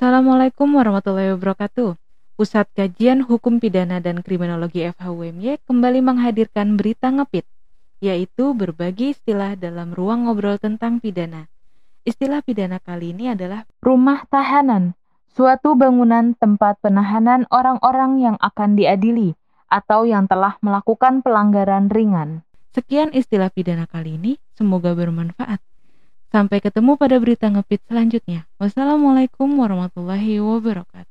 Assalamualaikum warahmatullahi wabarakatuh. Pusat Kajian Hukum Pidana dan Kriminologi FHUMY kembali menghadirkan berita ngepit, yaitu berbagi istilah dalam ruang ngobrol tentang pidana. Istilah pidana kali ini adalah rumah tahanan, suatu bangunan tempat penahanan orang-orang yang akan diadili atau yang telah melakukan pelanggaran ringan. Sekian istilah pidana kali ini, semoga bermanfaat. Sampai ketemu pada berita ngepit selanjutnya. Wassalamualaikum warahmatullahi wabarakatuh.